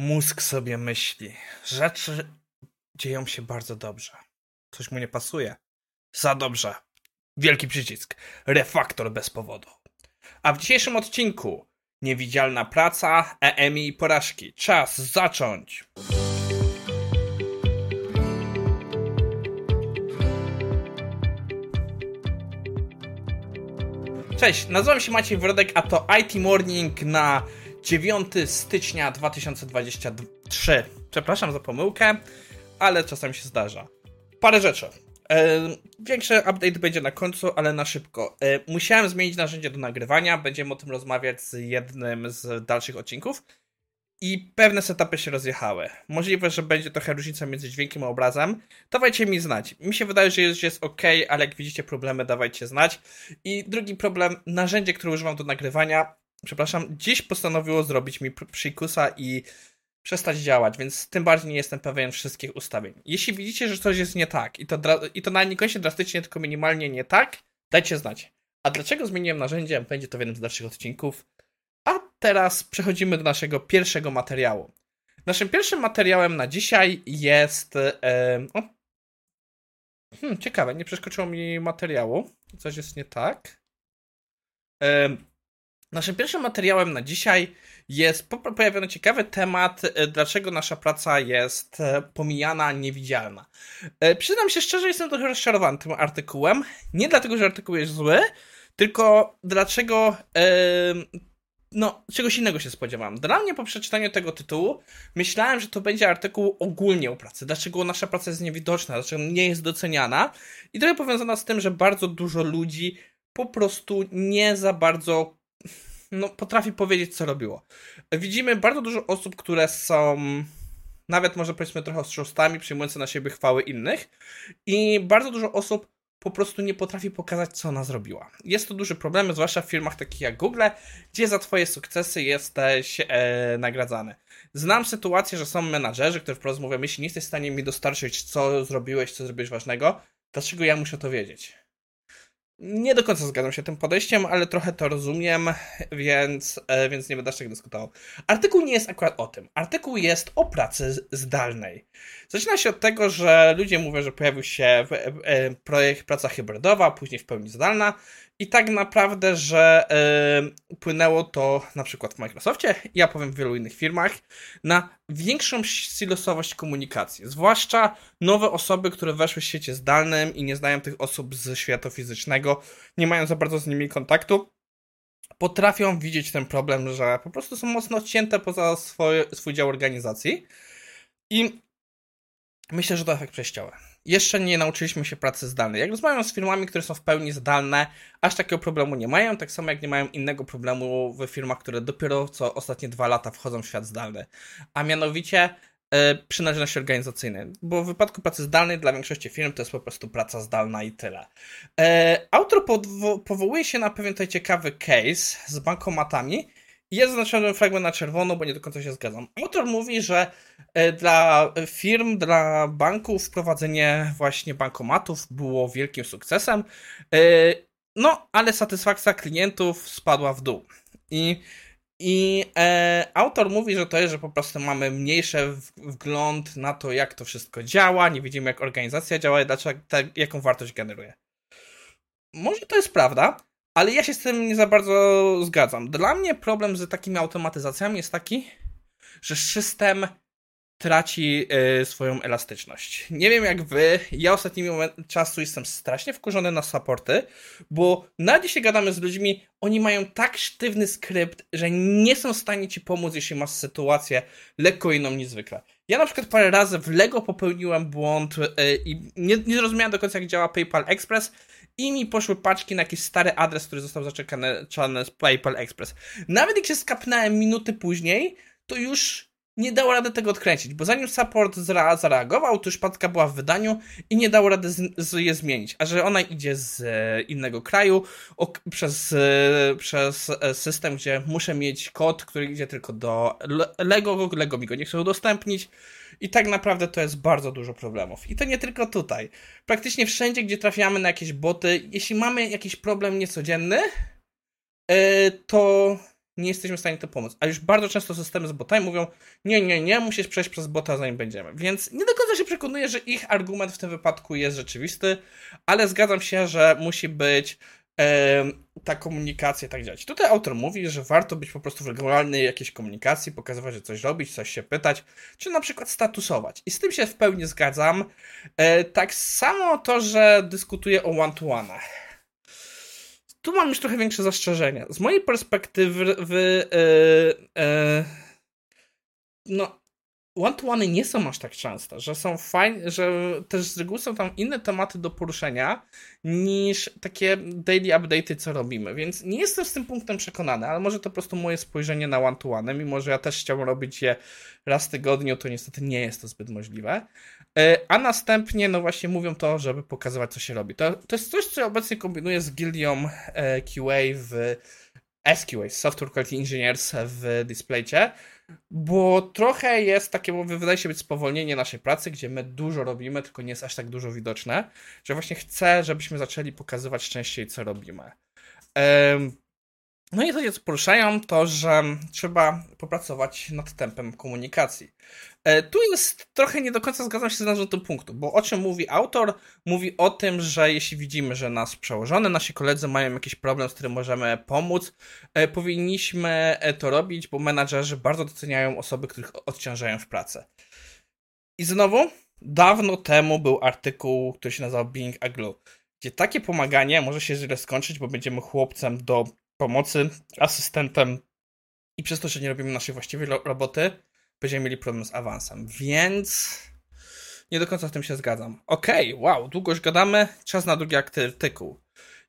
Mózg sobie myśli. Rzeczy dzieją się bardzo dobrze. Coś mu nie pasuje. Za dobrze. Wielki przycisk. Refaktor bez powodu. A w dzisiejszym odcinku Niewidzialna praca, EMI i porażki. Czas zacząć! Cześć, nazywam się Maciej Wrodek, a to IT Morning na 9 stycznia 2023. Przepraszam za pomyłkę, ale czasem się zdarza. Parę rzeczy. E, większy update będzie na końcu, ale na szybko. E, musiałem zmienić narzędzie do nagrywania. Będziemy o tym rozmawiać z jednym z dalszych odcinków. I pewne setupy się rozjechały. Możliwe, że będzie trochę różnica między dźwiękiem a obrazem. Dawajcie mi znać. Mi się wydaje, że jest, jest ok, ale jak widzicie problemy, dawajcie znać. I drugi problem, narzędzie, które używam do nagrywania, przepraszam, dziś postanowiło zrobić mi psikusa i przestać działać, więc tym bardziej nie jestem pewien wszystkich ustawień. Jeśli widzicie, że coś jest nie tak i to, i to na niekoniecznie drastycznie, tylko minimalnie nie tak, dajcie znać. A dlaczego zmieniłem narzędzie? Będzie to w jednym z dalszych odcinków. A teraz przechodzimy do naszego pierwszego materiału. Naszym pierwszym materiałem na dzisiaj jest. O, hmm, ciekawe, nie przeskoczyło mi materiału. Coś jest nie tak. E, naszym pierwszym materiałem na dzisiaj jest pojawiony ciekawy temat, e, dlaczego nasza praca jest e, pomijana, niewidzialna. E, przyznam się szczerze, jestem trochę rozczarowany tym artykułem. Nie dlatego, że artykuł jest zły, tylko dlaczego no, czegoś innego się spodziewałem. Dla mnie po przeczytaniu tego tytułu myślałem, że to będzie artykuł ogólnie o pracy. Dlaczego nasza praca jest niewidoczna, dlaczego nie jest doceniana. I trochę powiązana z tym, że bardzo dużo ludzi po prostu nie za bardzo no, potrafi powiedzieć, co robiło. Widzimy bardzo dużo osób, które są nawet może powiedzmy trochę ostrzustami, przyjmujące na siebie chwały innych i bardzo dużo osób po prostu nie potrafi pokazać, co ona zrobiła. Jest to duży problem, zwłaszcza w firmach takich jak Google, gdzie za twoje sukcesy jesteś e, nagradzany. Znam sytuację, że są menadżerzy, którzy wprost mówią, jeśli nie jesteś w stanie mi dostarczyć, co zrobiłeś, co zrobiłeś ważnego, dlaczego ja muszę to wiedzieć? Nie do końca zgadzam się tym podejściem, ale trochę to rozumiem, więc, e, więc nie będę aż tak dyskutował. Artykuł nie jest akurat o tym. Artykuł jest o pracy zdalnej. Zaczyna się od tego, że ludzie mówią, że pojawił się e, projekt praca hybrydowa, później w pełni zdalna i tak naprawdę, że płynęło to na przykład w Microsoftie, ja powiem w wielu innych firmach, na większą silosowość komunikacji. Zwłaszcza nowe osoby, które weszły w świecie zdalnym i nie znają tych osób ze świata fizycznego, nie mają za bardzo z nimi kontaktu, potrafią widzieć ten problem, że po prostu są mocno odcięte poza swój dział organizacji. I myślę, że to efekt przejściowy jeszcze nie nauczyliśmy się pracy zdalnej. Jak rozmawiam z firmami, które są w pełni zdalne, aż takiego problemu nie mają, tak samo jak nie mają innego problemu w firmach, które dopiero co ostatnie dwa lata wchodzą w świat zdalny. A mianowicie e, przynależności organizacyjnej, bo w wypadku pracy zdalnej dla większości firm to jest po prostu praca zdalna i tyle. E, autor powołuje się na pewien tutaj ciekawy case z bankomatami, jest zaznaczony fragment na czerwono, bo nie do końca się zgadzam. Autor mówi, że e, dla firm, dla banków wprowadzenie właśnie bankomatów było wielkim sukcesem. E, no, ale satysfakcja klientów spadła w dół. I, i e, autor mówi, że to jest, że po prostu mamy mniejszy wgląd na to, jak to wszystko działa, nie widzimy, jak organizacja działa i dlaczego, jaką wartość generuje. Może to jest prawda, ale ja się z tym nie za bardzo zgadzam. Dla mnie problem z takimi automatyzacjami jest taki, że system traci y, swoją elastyczność. Nie wiem jak wy, ja ostatnimi czasu jestem strasznie wkurzony na supporty, bo na dzisiaj gadamy z ludźmi, oni mają tak sztywny skrypt, że nie są w stanie ci pomóc, jeśli masz sytuację lekko inną niż zwykle. Ja na przykład parę razy w Lego popełniłem błąd y, i nie, nie zrozumiałem do końca jak działa PayPal Express i mi poszły paczki na jakiś stary adres, który został zaczekany z PayPal Express. Nawet jak się skapnąłem minuty później, to już nie dało rady tego odkręcić, bo zanim support zareagował, to już paczka była w wydaniu i nie dało rady z, z je zmienić. A że ona idzie z e, innego kraju, przez, e, przez e, system, gdzie muszę mieć kod, który idzie tylko do Lego, Lego mi go nie chce udostępnić, i tak naprawdę to jest bardzo dużo problemów. I to nie tylko tutaj. Praktycznie wszędzie, gdzie trafiamy na jakieś boty, jeśli mamy jakiś problem niecodzienny, e, to nie jesteśmy w stanie to pomóc. A już bardzo często systemy z botami mówią, nie, nie, nie, musisz przejść przez bota, zanim będziemy. Więc nie do końca się przekonuję, że ich argument w tym wypadku jest rzeczywisty, ale zgadzam się, że musi być ta komunikacja tak działać. Tutaj autor mówi, że warto być po prostu w regularnej jakiejś komunikacji, pokazywać, że coś robić, coś się pytać, czy na przykład statusować. I z tym się w pełni zgadzam. E, tak samo to, że dyskutuję o one-to-one'ach. Tu mam już trochę większe zastrzeżenia. Z mojej perspektywy, wy, yy, yy, no, one-to-one nie są aż tak częste, że są fajne, że też z reguły są tam inne tematy do poruszenia niż takie daily update'y, co robimy, więc nie jestem z tym punktem przekonany, ale może to po prostu moje spojrzenie na one-to-one, mimo że ja też chciałbym robić je raz w tygodniu, to niestety nie jest to zbyt możliwe. E, a następnie, no właśnie mówią to, żeby pokazywać, co się robi. To, to jest coś, co obecnie kombinuję z gildią e, QA w SQA, Software Quality Engineers w DisplayCie, bo trochę jest takie, wydaje się być spowolnienie naszej pracy, gdzie my dużo robimy, tylko nie jest aż tak dużo widoczne, że właśnie chcę, żebyśmy zaczęli pokazywać częściej, co robimy. No i co poruszają, to, że trzeba popracować nad tempem komunikacji. E, tu jest trochę nie do końca zgadzam się z nazwą punktu, bo o czym mówi autor? Mówi o tym, że jeśli widzimy, że nas przełożone, nasi koledzy mają jakiś problem, z którym możemy pomóc, e, powinniśmy e, to robić, bo menadżerzy bardzo doceniają osoby, których odciążają w pracy. I znowu, dawno temu był artykuł, który się nazywał Being a Glue, gdzie takie pomaganie może się źle skończyć, bo będziemy chłopcem do pomocy, asystentem i przez to, że nie robimy naszej właściwej roboty, będziemy mieli problem z awansem. Więc nie do końca z tym się zgadzam. Okej, okay, wow, długo już gadamy, czas na drugi artykuł.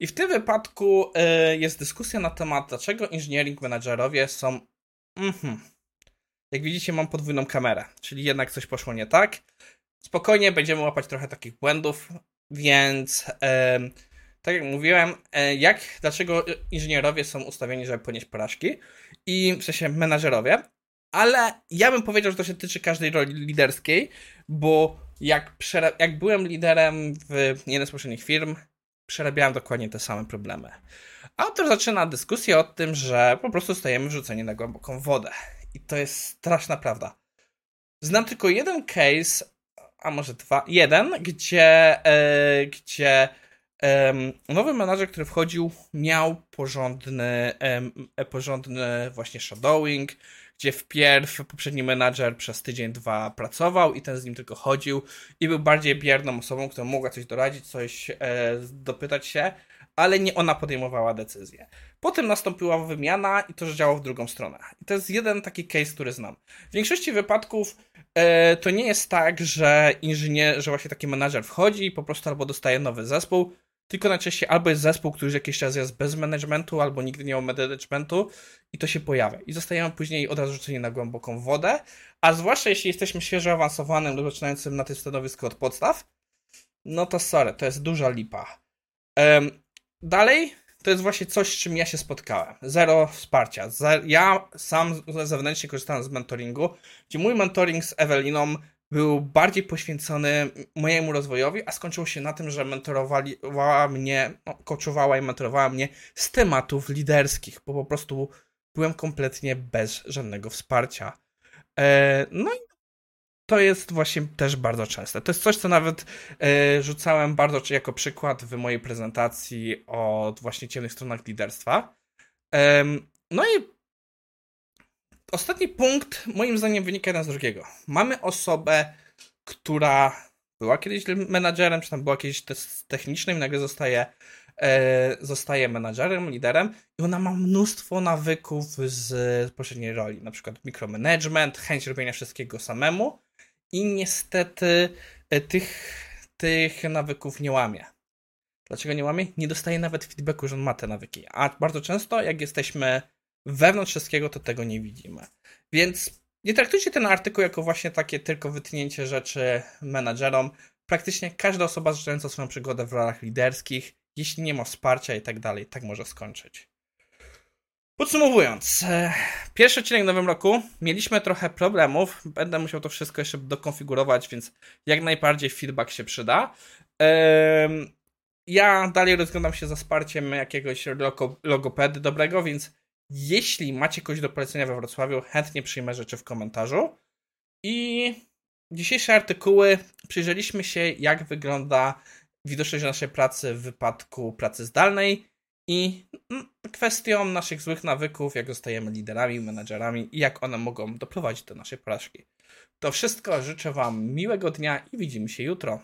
I w tym wypadku y, jest dyskusja na temat, dlaczego engineering managerowie są. Mhm. Jak widzicie, mam podwójną kamerę, czyli jednak coś poszło nie tak. Spokojnie, będziemy łapać trochę takich błędów, więc. Y, tak jak mówiłem, e, jak, dlaczego inżynierowie są ustawieni, żeby ponieść porażki i w sensie menadżerowie, ale ja bym powiedział, że to się tyczy każdej roli liderskiej, bo jak, jak byłem liderem w jeden z poprzednich firm, przerabiałem dokładnie te same problemy. Autor zaczyna dyskusję o tym, że po prostu stajemy wrzuceni na głęboką wodę. I to jest straszna prawda. Znam tylko jeden case, a może dwa, jeden, gdzie, yy, gdzie nowy menadżer, który wchodził, miał porządny, e, porządny właśnie shadowing, gdzie wpierw poprzedni menadżer przez tydzień, dwa pracował i ten z nim tylko chodził i był bardziej bierną osobą, która mogła coś doradzić, coś e, dopytać się, ale nie ona podejmowała decyzję. Potem nastąpiła wymiana i to działało w drugą stronę. I to jest jeden taki case, który znam. W większości wypadków e, to nie jest tak, że inżynier, że właśnie taki menadżer wchodzi i po prostu albo dostaje nowy zespół, tylko najczęściej albo jest zespół, który już jakiś czas jest bez managementu, albo nigdy nie ma managementu i to się pojawia. I zostajemy później od razu rzuceni na głęboką wodę, a zwłaszcza jeśli jesteśmy świeżo awansowanym zaczynającym na tym stanowisku od podstaw, no to sorry, to jest duża lipa. Um, dalej, to jest właśnie coś, z czym ja się spotkałem. Zero wsparcia. Ja sam zewnętrznie korzystałem z mentoringu, gdzie mój mentoring z Eweliną był bardziej poświęcony mojemu rozwojowi, a skończyło się na tym, że mentorowała mnie, no, coachowała i mentorowała mnie z tematów liderskich, bo po prostu byłem kompletnie bez żadnego wsparcia. E, no i to jest właśnie też bardzo częste. To jest coś, co nawet e, rzucałem bardzo jako przykład w mojej prezentacji o właśnie ciemnych stronach liderstwa. No i ostatni punkt moim zdaniem wynika jeden z drugiego. Mamy osobę, która była kiedyś menadżerem, czy tam była kiedyś technicznym i nagle zostaje, e, zostaje menadżerem, liderem i ona ma mnóstwo nawyków z poprzedniej roli, na przykład mikromanagement, chęć robienia wszystkiego samemu i niestety e, tych, tych nawyków nie łamie. Dlaczego nie łamie? Nie dostaje nawet feedbacku, że on ma te nawyki. A bardzo często, jak jesteśmy wewnątrz wszystkiego, to tego nie widzimy. Więc nie traktujcie ten artykuł jako właśnie takie tylko wytnięcie rzeczy menadżerom. Praktycznie każda osoba zaczynająca swoją przygodę w rolach liderskich, jeśli nie ma wsparcia i tak dalej, tak może skończyć. Podsumowując, e, pierwszy odcinek w nowym roku mieliśmy trochę problemów. Będę musiał to wszystko jeszcze dokonfigurować, więc jak najbardziej feedback się przyda. Ja dalej rozglądam się za wsparciem jakiegoś logopedy dobrego, więc Jeśli macie kogoś do polecenia we Wrocławiu, chętnie przyjmę rzeczy w komentarzu. I dzisiejsze artykuły przyjrzeliśmy się, jak wygląda widoczność naszej pracy w wypadku pracy zdalnej i mm, kwestią naszych złych nawyków, jak zostajemy liderami, menedżerami i jak one mogą doprowadzić do naszej porażki. To wszystko. Życzę Wam miłego dnia i widzimy się jutro.